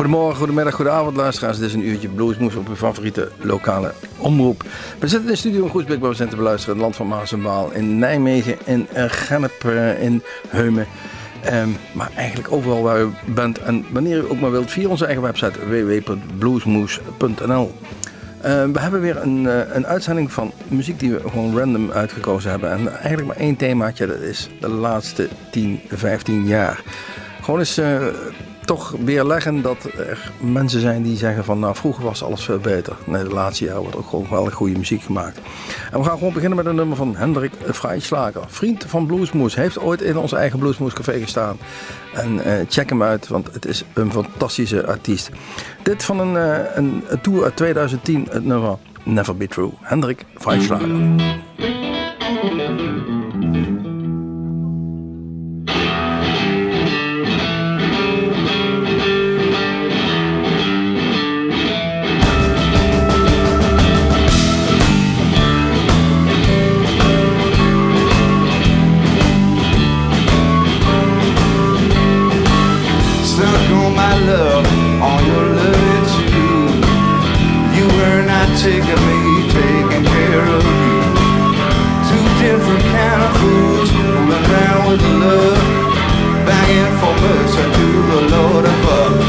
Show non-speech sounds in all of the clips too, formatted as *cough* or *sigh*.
Goedemorgen, goedemiddag, goedenavond luisteraars. Dit is een uurtje bluesmoes op uw favoriete lokale omroep. We zitten in de studio in Groesbeek waar we zijn te beluisteren. Het land van Maas en Waal. In Nijmegen, in Gennep, eh, in Heumen. Ehm, maar eigenlijk overal waar u bent en wanneer u ook maar wilt via onze eigen website www.bluesmoes.nl uh, we hebben weer een, uh, een uitzending van muziek die we gewoon random uitgekozen hebben. En eigenlijk maar één themaatje, dat is de laatste 10, 15 jaar. Gewoon eens uh, toch weerleggen dat er mensen zijn die zeggen van nou vroeger was alles veel beter. Nee, de laatste jaar wordt ook gewoon wel goede muziek gemaakt. En we gaan gewoon beginnen met een nummer van Hendrik Vrijslager. Vriend van Bluesmoes. Heeft ooit in ons eigen Bluesmoes café gestaan. En uh, check hem uit, want het is een fantastische artiest. Dit van een, een, een tour uit 2010, het nummer Never Be True. Hendrik Vrijslager. With love, begging for mercy to the Lord above.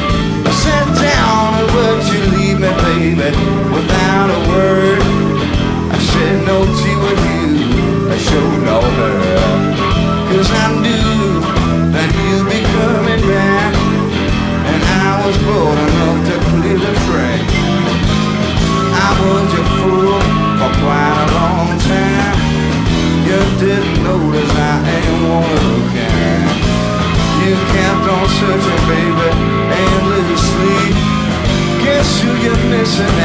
I sat down and would you leave me, baby, without a word. I shed no tea with you, I showed no love. Cause I knew that you'd be coming back, and I was bold enough to clear the track. I was your Listen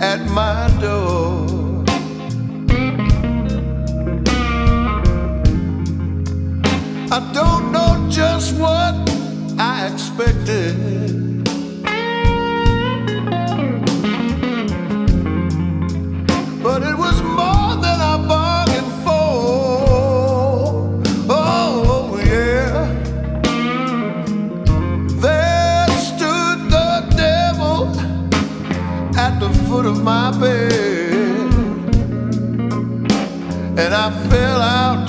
at my door. I don't know just what I expected. foot of my bed, and I fell out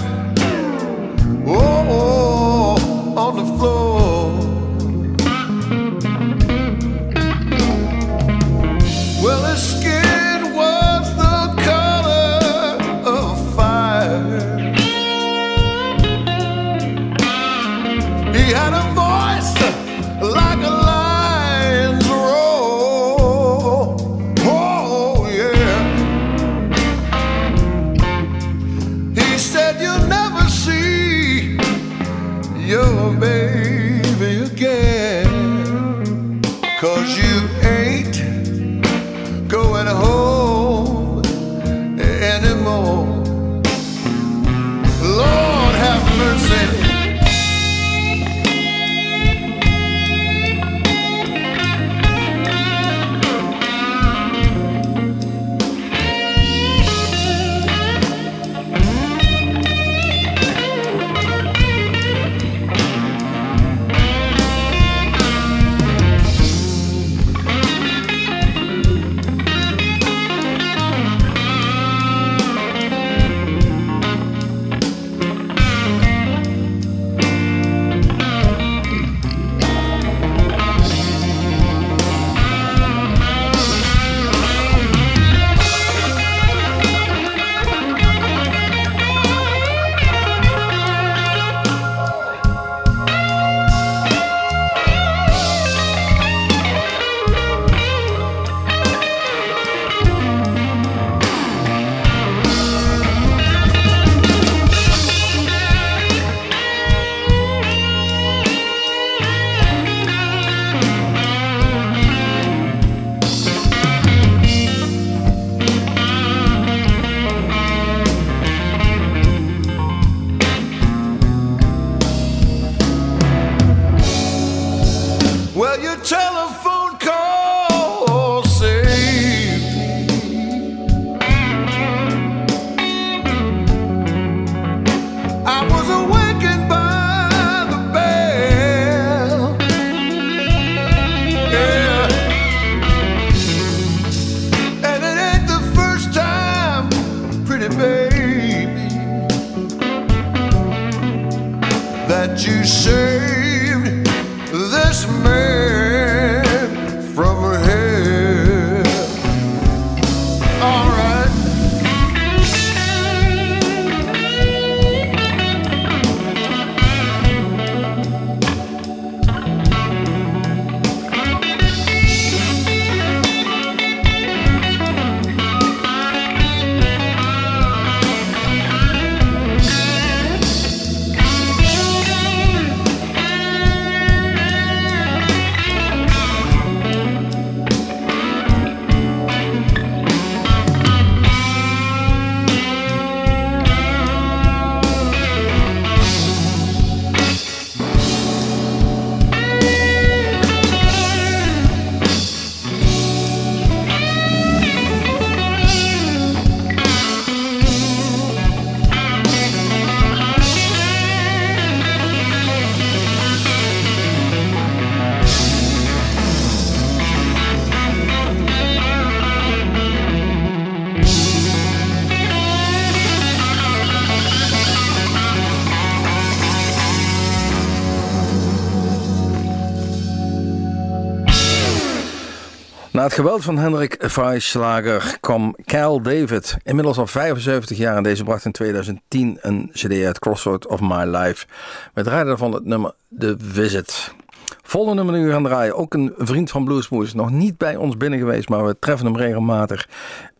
het geweld van Hendrik Freislager kwam Cal David, inmiddels al 75 jaar en deze bracht in 2010 een cd uit Crossroad of My Life. We draaiden daarvan het nummer The Visit. Volgende nummer nu gaan draaien, ook een vriend van Bluesmoes, nog niet bij ons binnen geweest, maar we treffen hem regelmatig.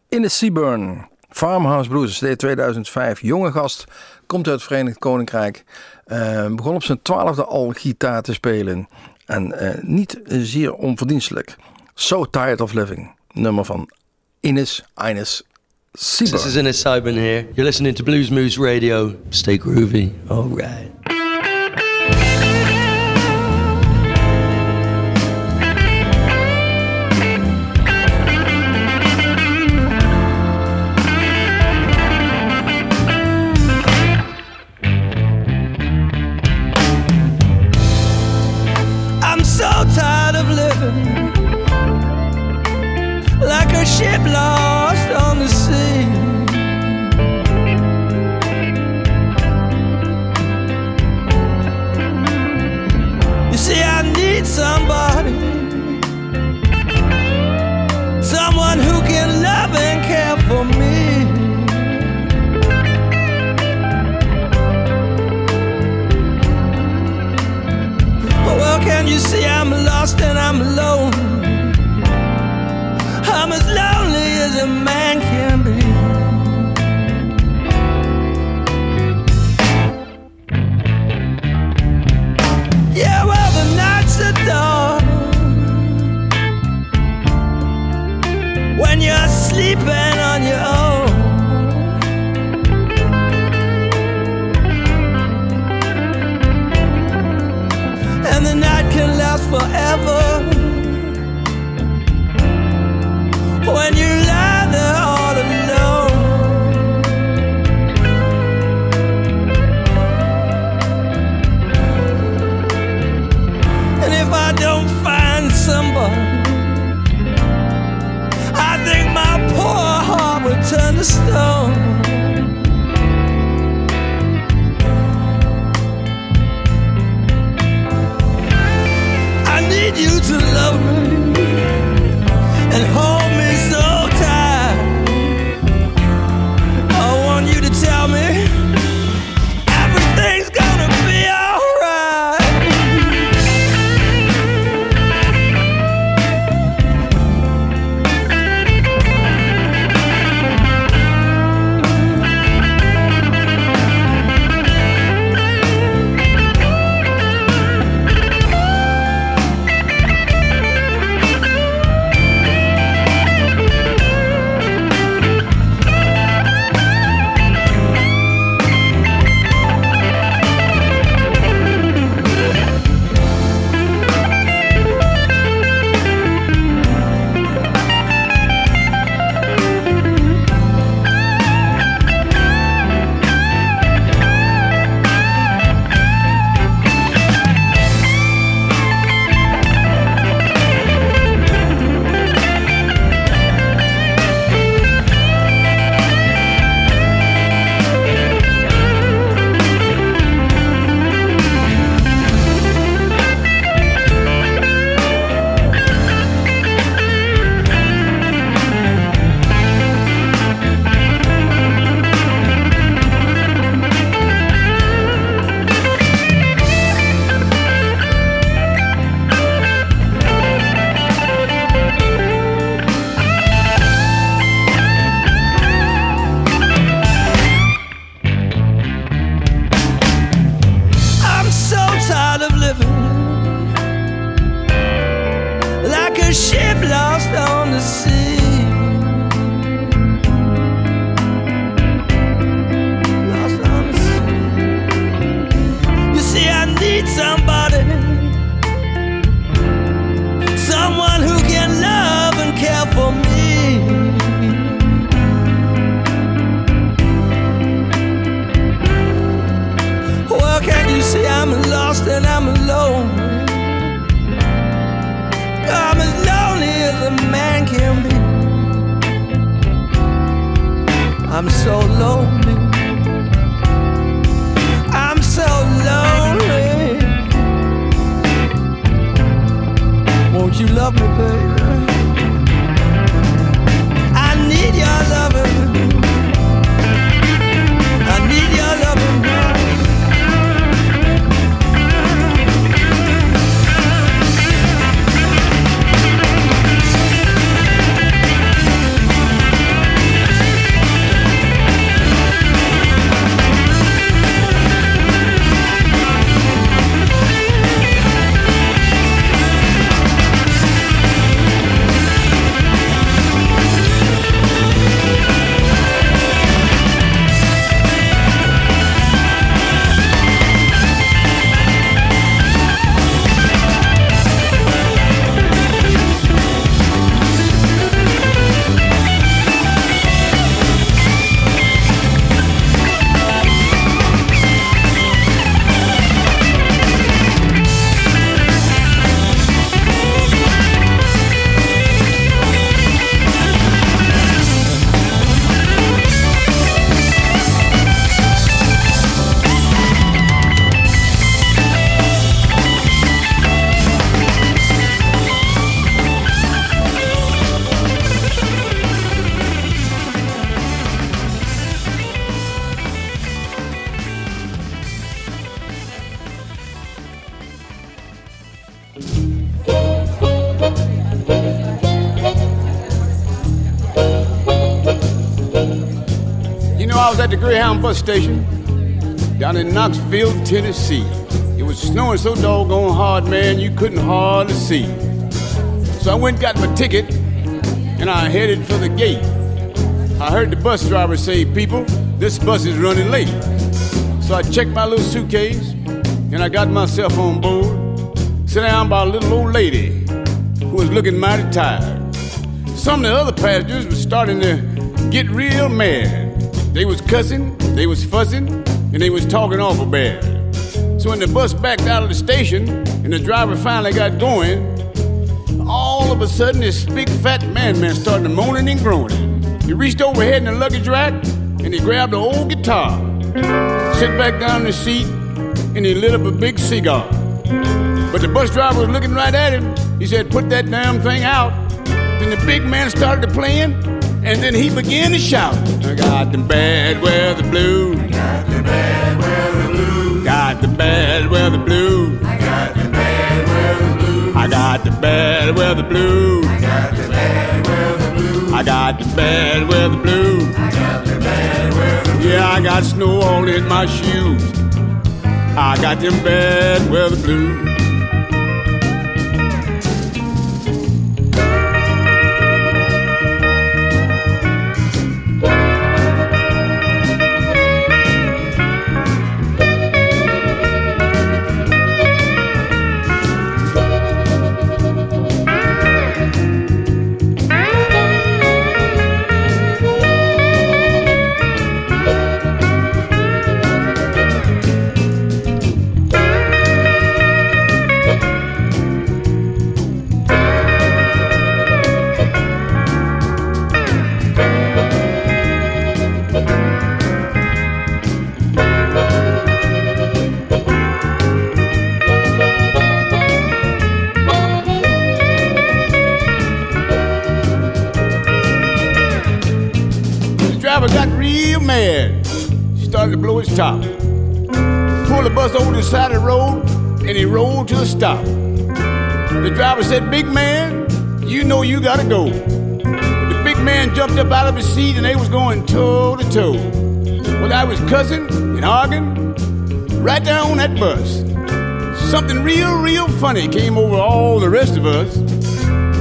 In de Seaburn, Farmhouse Blues, CD 2005, jonge gast, komt uit het Verenigd Koninkrijk. Uh, begon op zijn twaalfde al gitaar te spelen en uh, niet zeer onverdienstelijk. So Tired of Living. Nummer van Ines Ines Sieber. This is Ines Sieber here. You're listening to Blues Moose Radio. Stay groovy. All right. At the Greyhound bus station down in Knoxville, Tennessee. It was snowing so doggone hard, man, you couldn't hardly see. So I went and got my ticket and I headed for the gate. I heard the bus driver say, People, this bus is running late. So I checked my little suitcase and I got myself on board. Sit down by a little old lady who was looking mighty tired. Some of the other passengers were starting to get real mad. They was cussing, they was fussing, and they was talking awful bad. So when the bus backed out of the station and the driver finally got going, all of a sudden this big fat man man started to moaning and groaning. He reached overhead in the luggage rack and he grabbed an old guitar, sit back down in the seat, and he lit up a big cigar. But the bus driver was looking right at him. He said, Put that damn thing out. Then the big man started to playing, and then he began to shout, I got the bad weather blues. I got the bad weather blues. Got the bad weather blues. I got the bad weather blues. I got the bad weather blues. I got the bad weather blues. I got the bad weather blues. I got the bad weather blues. Yeah, I got snow all in my shoes. I got them bad weather blues. Stop. The driver said, Big man, you know you gotta go. The big man jumped up out of his seat and they was going toe to toe. Well, I was cussing and arguing right there on that bus. Something real, real funny came over all the rest of us.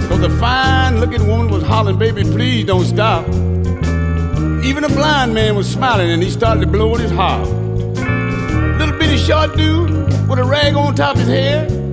Cause a fine looking woman was hollering, baby, please don't stop. Even a blind man was smiling and he started to blow his harp. Little bitty short dude with a rag on top of his head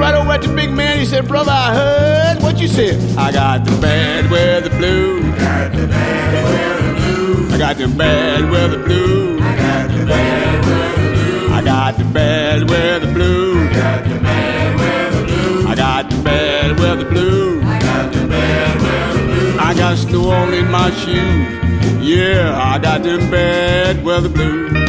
right over at the big man. He said, Brother, I heard what you said. I got the bad weather blue. Got the bad weather blue. I got the bad weather blue. I got the bad weather blue. I got the bad weather blue. I got the bad weather blue. I got the bad weather blue. I got the bad weather blue. I got snow all in my shoes. Yeah, I got the bad weather blue.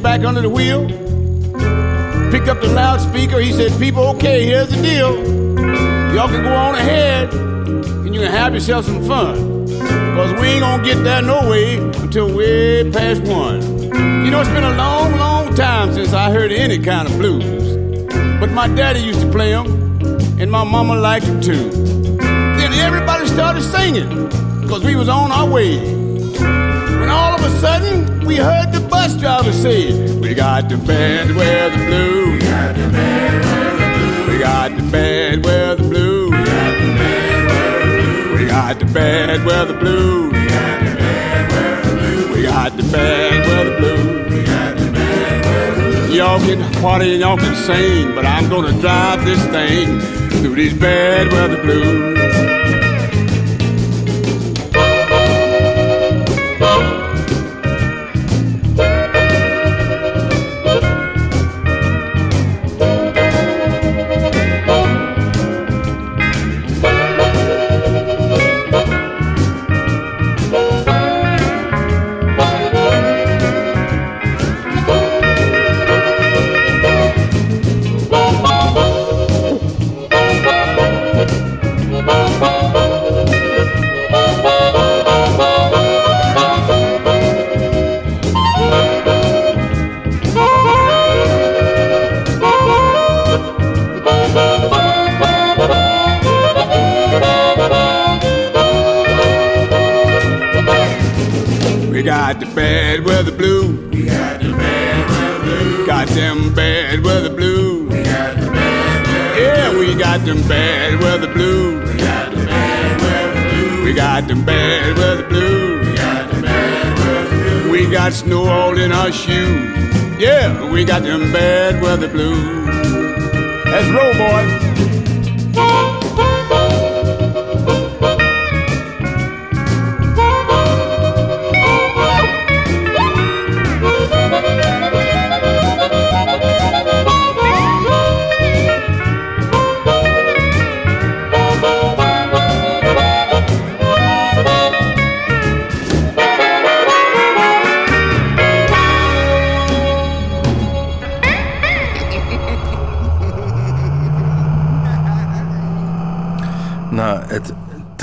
It back under the wheel, picked up the loudspeaker. He said, People, okay, here's the deal. Y'all can go on ahead and you can have yourself some fun. Because we ain't gonna get there no way until way past one. You know, it's been a long, long time since I heard any kind of blues. But my daddy used to play them, and my mama liked them too. Then everybody started singing, because we was on our way. When all of a sudden we heard the bus driver say, We got the band where the blue. We got the band where the blue. We got the band where the blue. We got the band where the blue. We got the band where the blue. Y'all can party and y'all can sing, but I'm gonna drive this thing through these bad weather blues. Got snow all in our shoes. Yeah, we got them bad weather blues. Let's roll, boy.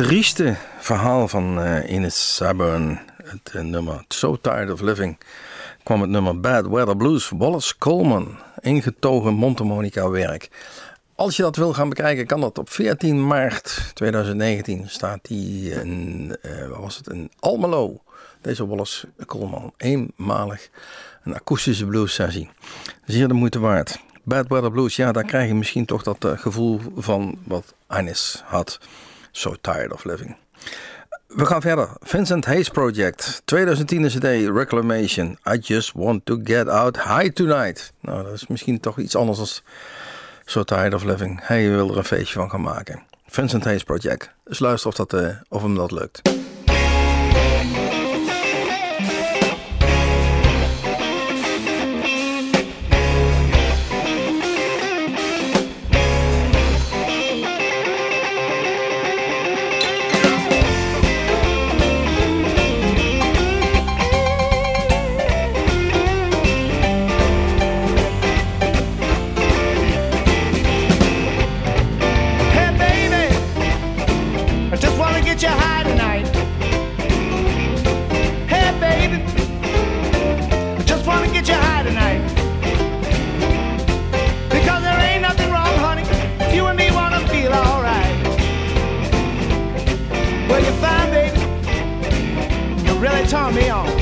Trieste verhaal van eh Ines Saburn, het eh, nummer So Tired of Living, kwam het nummer Bad Weather Blues. Wallace Coleman, ingetogen mondharmonica werk. Als je dat wil gaan bekijken, kan dat op 14 maart 2019. Staat die in, eh, wat was het, in Almelo. Deze Wallace Coleman, eenmalig een akoestische blues sessie. Zeer de moeite waard. Bad Weather Blues, ja, daar krijg je misschien toch dat gevoel van wat Ines had. So tired of living. We gaan verder. Vincent Hayes Project. 2010 CD Reclamation. I just want to get out high tonight. Nou, dat is misschien toch iets anders dan So tired of living. Hij wil er een feestje van gaan maken. Vincent Hayes Project. Dus luister of, dat, eh, of hem dat lukt. coming on.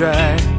Dry.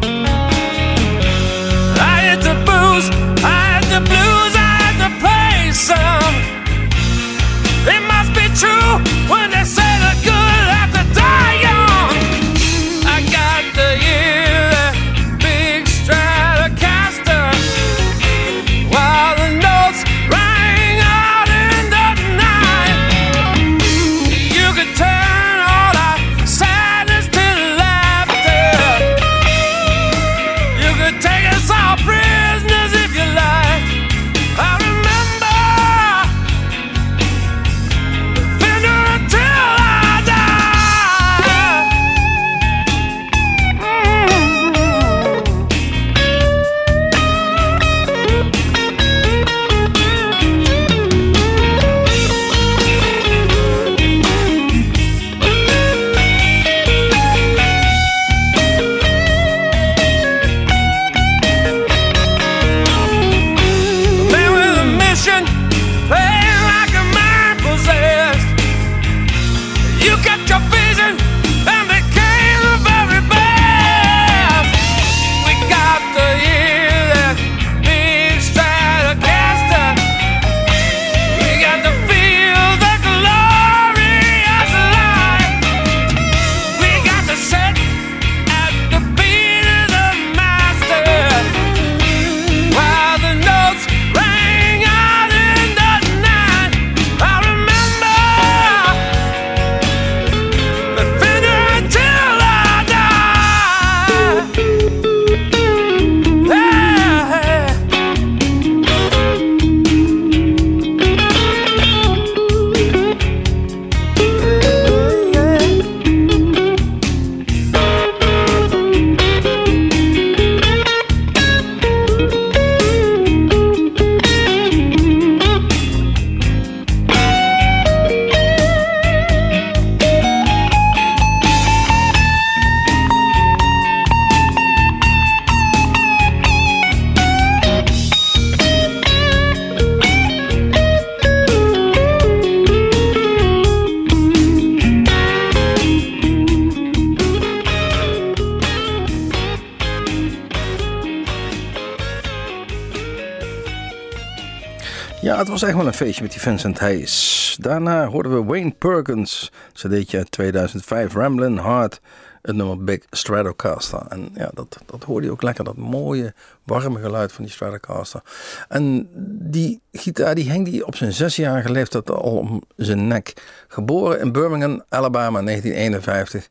Wel een feestje met die Vincent Hayes. Daarna hoorden we Wayne Perkins, cd'tje 2005, Ramblin' Heart, het nummer Big Stratocaster. En ja, dat, dat hoorde je ook lekker, dat mooie, warme geluid van die Stratocaster. En die gitaar, die hing die op zijn zesjarige leeftijd al om zijn nek. Geboren in Birmingham, Alabama, 1951.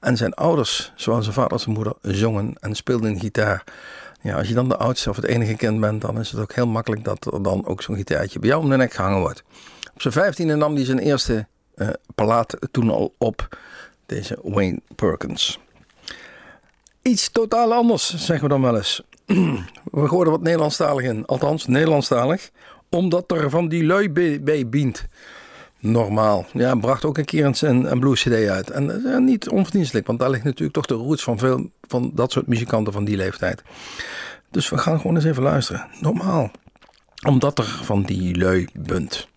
En zijn ouders, zowel zijn vader als zijn moeder, zongen en speelden gitaar. Ja, als je dan de oudste of het enige kind bent, dan is het ook heel makkelijk dat er dan ook zo'n gitaartje bij jou om de nek gehangen wordt. Op zijn vijftiende nam hij zijn eerste uh, plaat toen al op, deze Wayne Perkins. Iets totaal anders, zeggen we dan wel eens. *clears throat* we gooien wat Nederlandstalig in, althans Nederlandstalig, omdat er van die lui bij, bij normaal. Ja, bracht ook een keer een, een blues CD uit. En uh, niet onverdienstelijk, want daar ligt natuurlijk toch de roots van veel van dat soort muzikanten van die leeftijd. Dus we gaan gewoon eens even luisteren. Normaal. Omdat er van die lui bunt.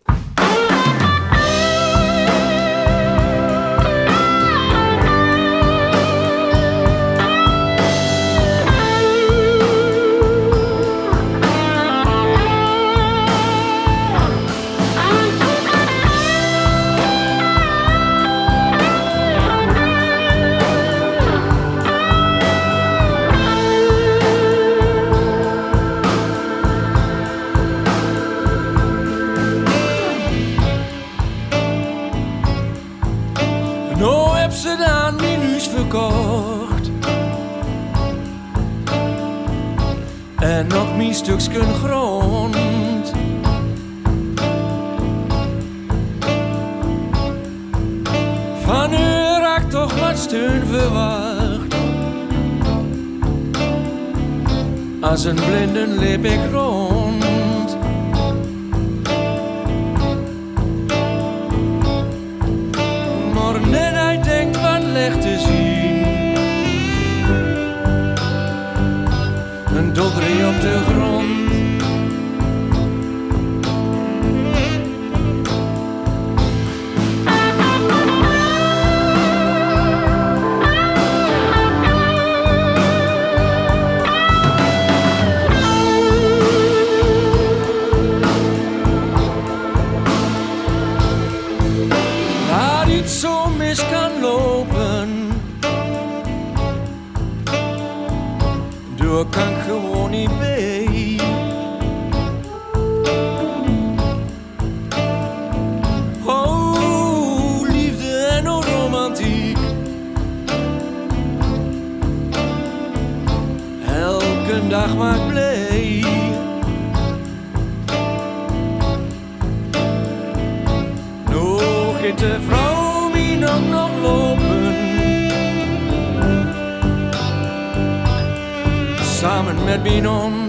En nog mijn stukje grond. Van u raakt toch wat steun verwacht. Als een blinden leep ik rond. Licht te dodderie op de grond. Kan gewoon niet bij. Oh, liefde en romantiek. Elke dag maakt blij. Nog de vrouw samen mit Binon.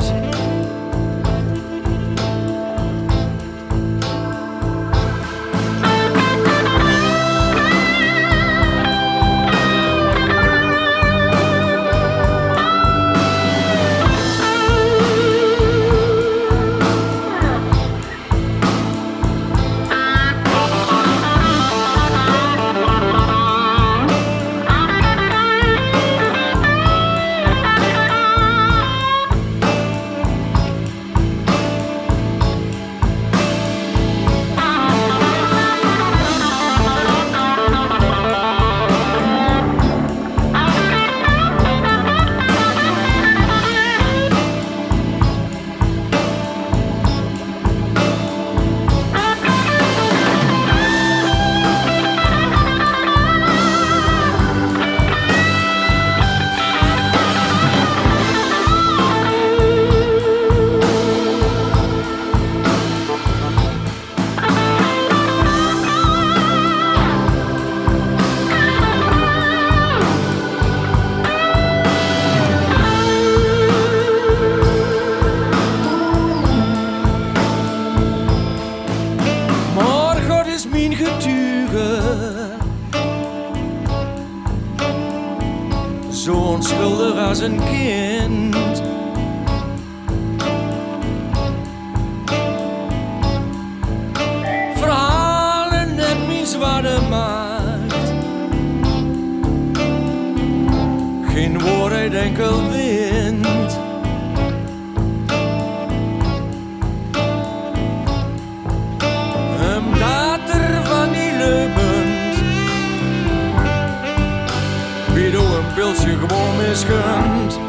Zo onschuldig als een kind. Verhalen net mijn zwarte. Geen woord enkel wind. miskund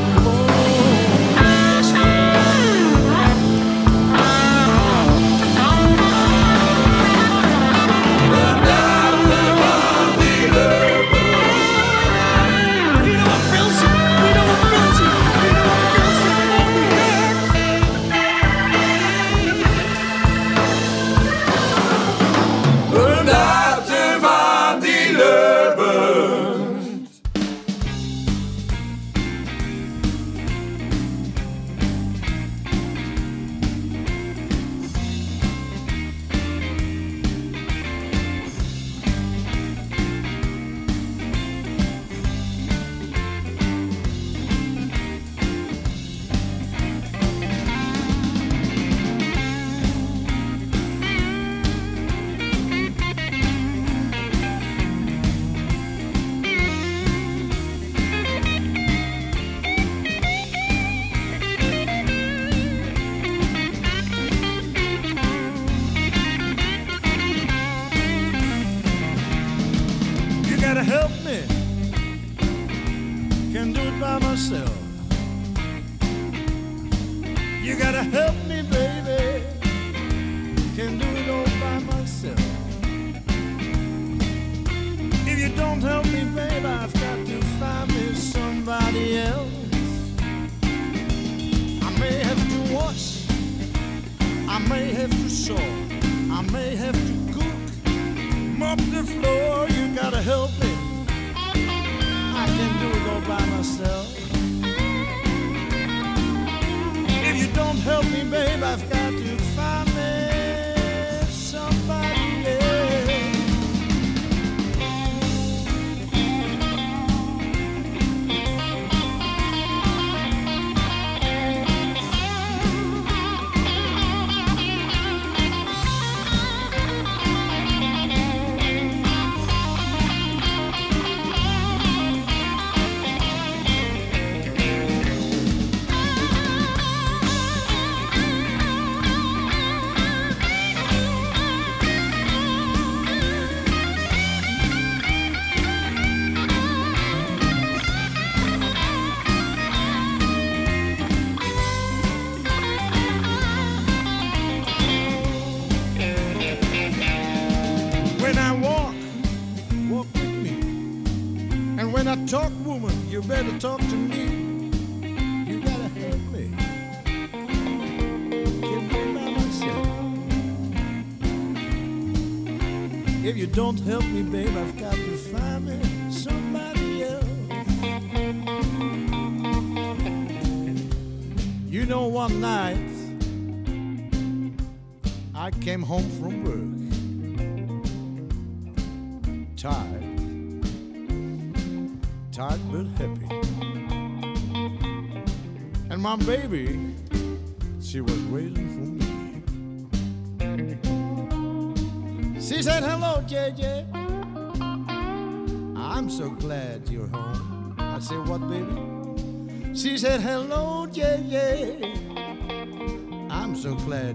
watching don't help me, babe,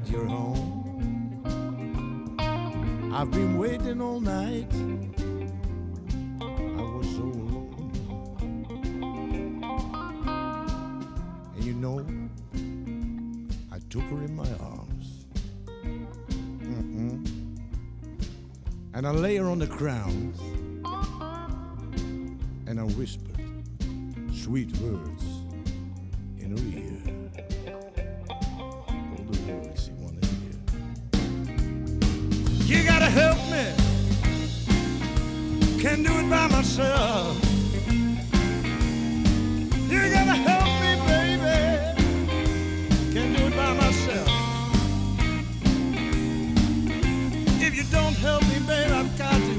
you're home. I've been waiting all night. I was so alone. And you know, I took her in my arms. Mm-mm. And I lay her on the ground. And I whispered sweet words in her ear. Can't do it by myself. You gotta help me, baby. Can't do it by myself. If you don't help me, baby, I've got to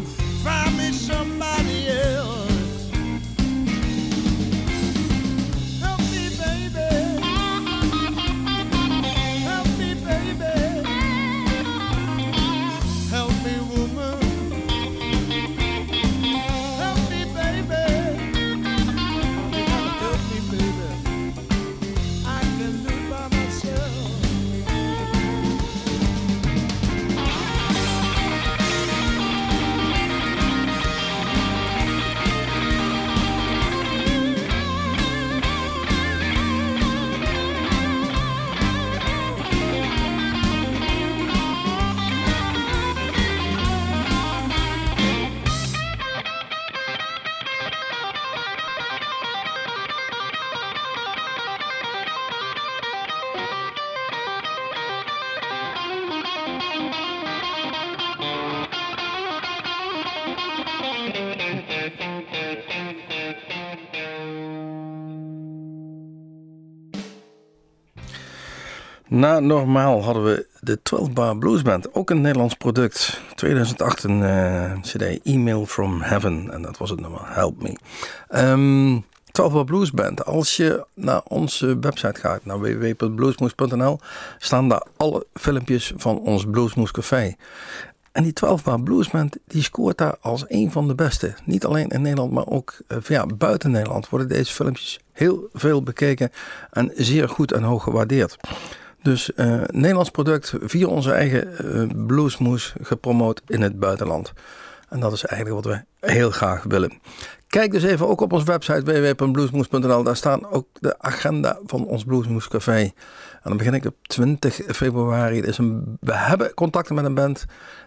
Na Normaal hadden we de 12 Bar Blues Band, ook een Nederlands product. 2008 een eh, cd, Email from Heaven, en dat was het nummer Help Me. Ehm 12 Bar Blues Band, als je naar onze website gaat, naar www.bluesmoes.nl, staan daar alle filmpjes van ons Bluesmoes Café. En die 12 Bar Blues Band, die scoort daar als een van de beste. Niet alleen in Nederland, maar ook eh, ja, buiten Nederland worden deze filmpjes heel veel bekeken en zeer goed en hoog gewaardeerd. Dus eh, Nederlands product via onze eigen eh, bluesmoes gepromoot in het buitenland. En dat is eigenlijk wat we heel graag willen. Kijk dus even ook op onze website www.bluesmoes.nl. Daar staan ook de agenda van ons Bluesmoes Café. En dan begin ik op 20 februari. Dus een, we hebben contacten met een band,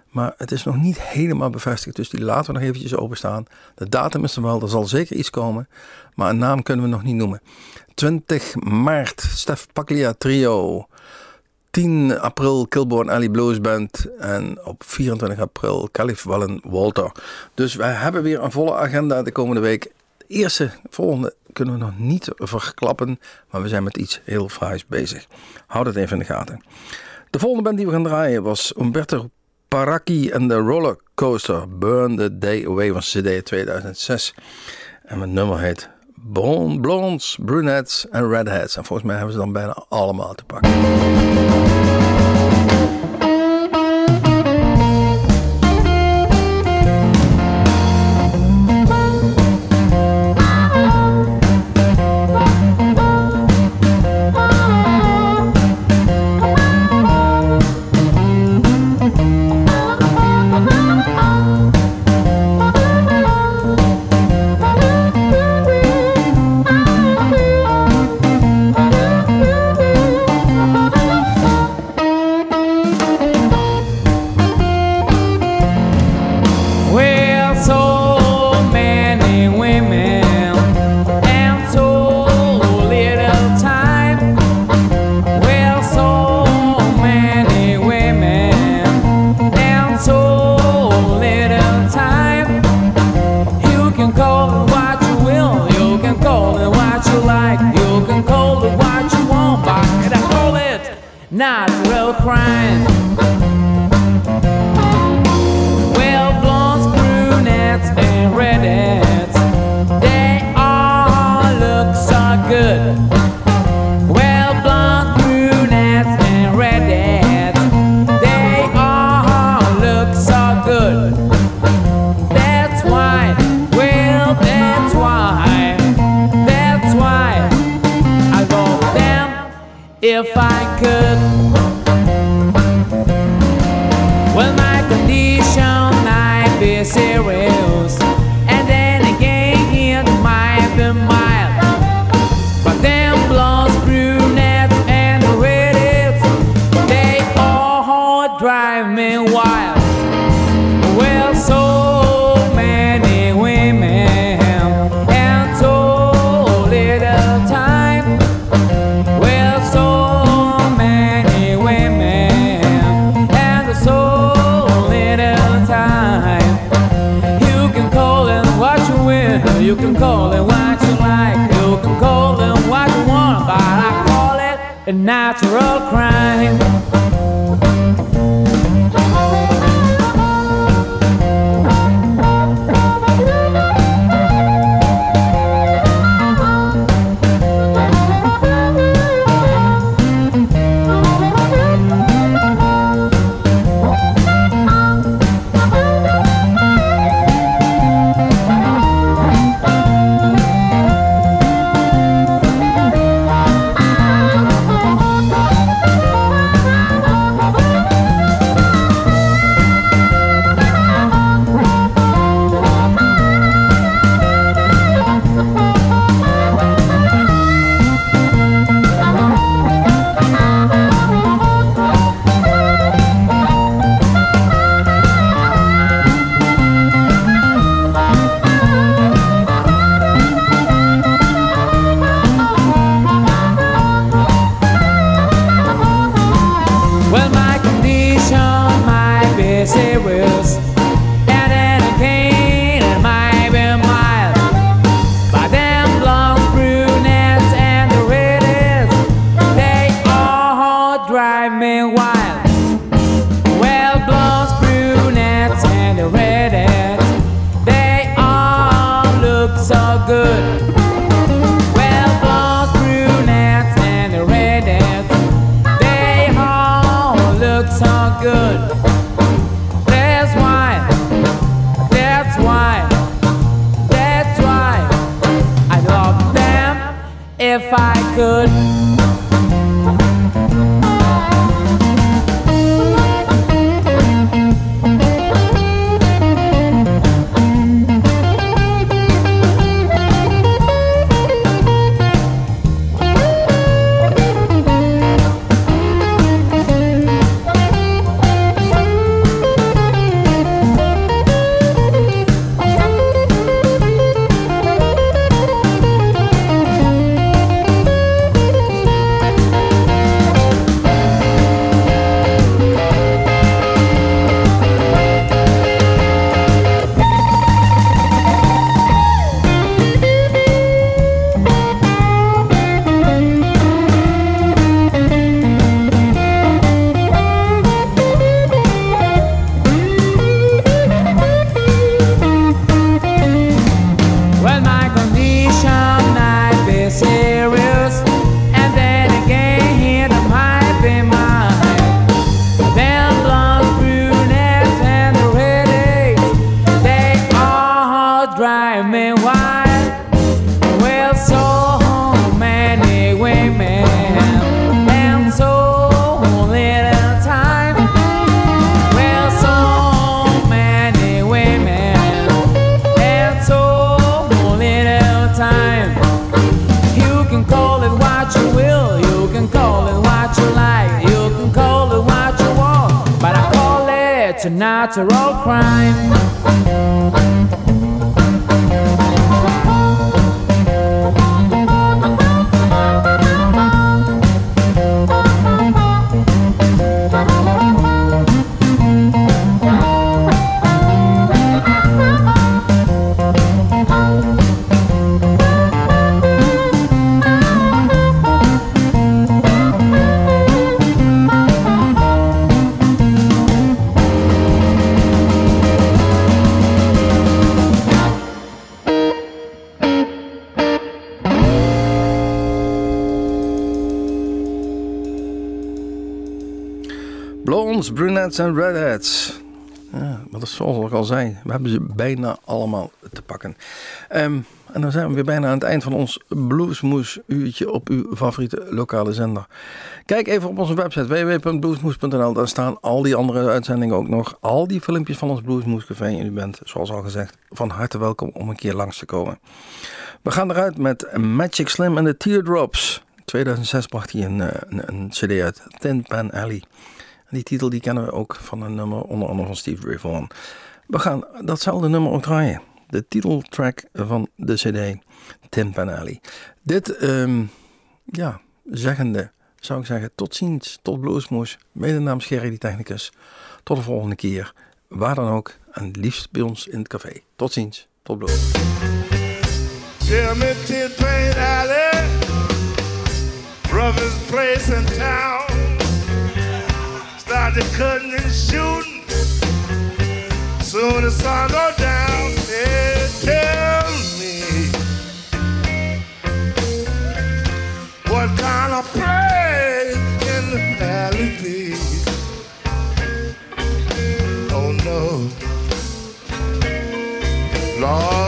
maar het is nog niet helemaal bevestigd. Dus die laten we nog eventjes openstaan. De datum is er wel, er zal zeker iets komen. Maar een naam kunnen we nog niet noemen. 20 maart, Stef Paglia Trio. 10 april Kilborn Alley Blues Band en op 24 april Calif Wallen Walter. Dus wij hebben weer een volle agenda de komende week. De eerste, volgende kunnen we nog niet verklappen, maar we zijn met iets heel fraais bezig. Houd het even in de gaten. De volgende band die we gaan draaien was Umberto Paracchi en de Roller Coaster Burn the Day Away van CD 2006. En mijn nummer heet Blond- Blondes, Brunettes en Redheads. En volgens mij hebben ze dan bijna allemaal te pakken. En redheads. Ja, maar zoals ik al zei. We hebben ze bijna allemaal te pakken. Ehm, en dan zijn we weer bijna aan het eind van ons Bluesmoes uurtje op uw favoriete lokale zender. Kijk even op onze website www.bluesmoes.nl. Daar staan al die andere uitzendingen ook nog. Al die filmpjes van ons Bluesmoes Café. En u bent, zoals al gezegd, van harte welkom om een keer langs te komen. We gaan eruit met Magic Slim en de Teardrops. In 2006 bracht hij een, eh, een, een cd uit, Tin Pan Alley. En die titel die kennen we ook van een nummer onder andere van Steve Ray Vaughan. We gaan datzelfde nummer ook draaien. De titeltrack van de cd Timpanelli. Dit, ehm, ja, zeggende zou ik zeggen tot ziens, tot Bloesmoes. Mede namens Gerry die technicus. Tot de volgende keer, waar dan ook en liefst bij ons in het café. Tot ziens, tot bloos. Brothers place town the cutting and shooting. Soon the sun go down, they tell me what kind of play in the valley be? Oh no, Lord.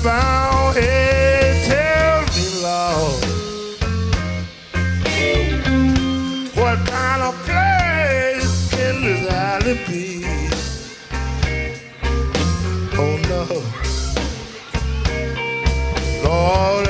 about it. Tell me, Lord, what kind of place can this alley be? Oh no, Lord,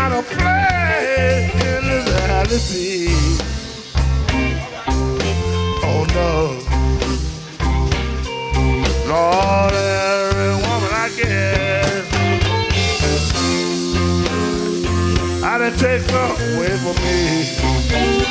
kind of play in this alley? Oh no, Lord, every woman I get, I done take her away from me.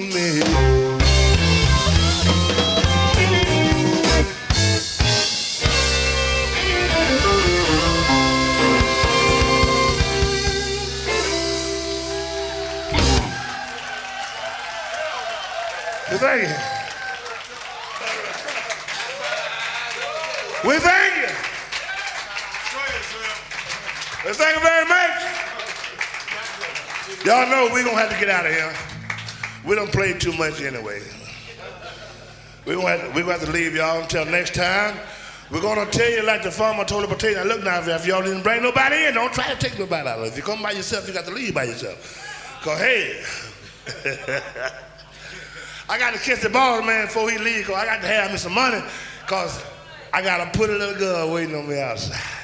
Me. We thank you. We thank you. Well, thank you very much. Y'all know we're gonna have to get out of here. We don't play too much anyway. We're gonna, have to, we're gonna leave y'all until next time. We're gonna tell you like the farmer told the potato. Look now, if y'all didn't bring nobody in, don't try to take nobody out. If you come by yourself, you got to leave by yourself. Cause hey, *laughs* I got to catch the ball man before he leave. Cause I got to have me some money. Cause I got to put a little girl waiting on me outside.